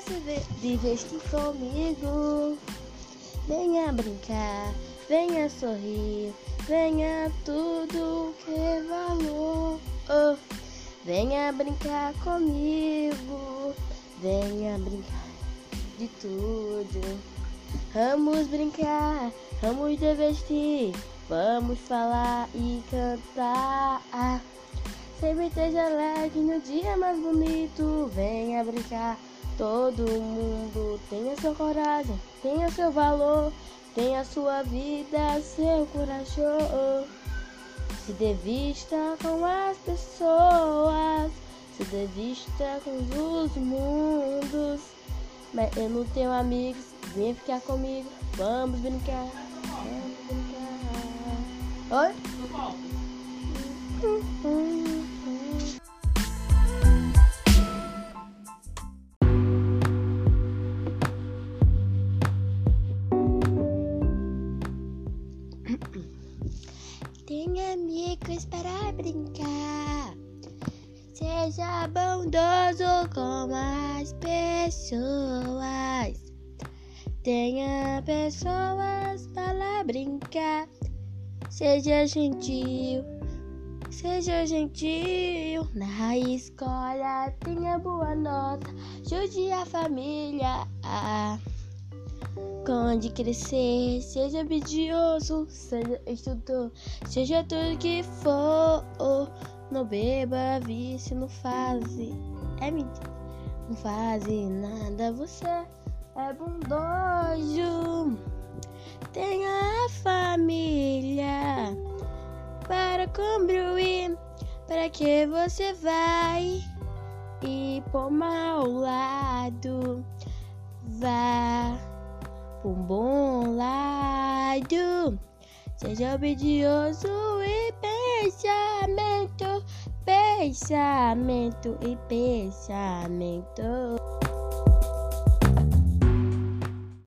se divertir comigo. Venha brincar, venha sorrir, venha tudo que é valor. Oh, venha brincar comigo, venha brincar de tudo. Vamos brincar, vamos divertir, vamos falar e cantar. Sempre esteja alegre no dia mais bonito, venha brincar. Todo mundo tenha sua coragem, tenha seu valor, tenha sua vida, seu coração. Se devista com as pessoas, se devista com os mundos. Mas eu não tenho amigos, vem ficar comigo, vamos brincar, vamos brincar. Oi? Amigos para brincar. Seja bondoso com as pessoas. Tenha pessoas para brincar. Seja gentil, seja gentil. Na escola tenha boa nota. Ajude a família. Quando crescer, seja obedioso, seja estudou, seja tudo que for. Não beba, vício, não faze. É mentira. Não faze nada, você é bondoso. Tenha a família para construir. Para que você vai e por mau lado um bom lado. Seja obedioso e pensamento, pensamento e pensamento.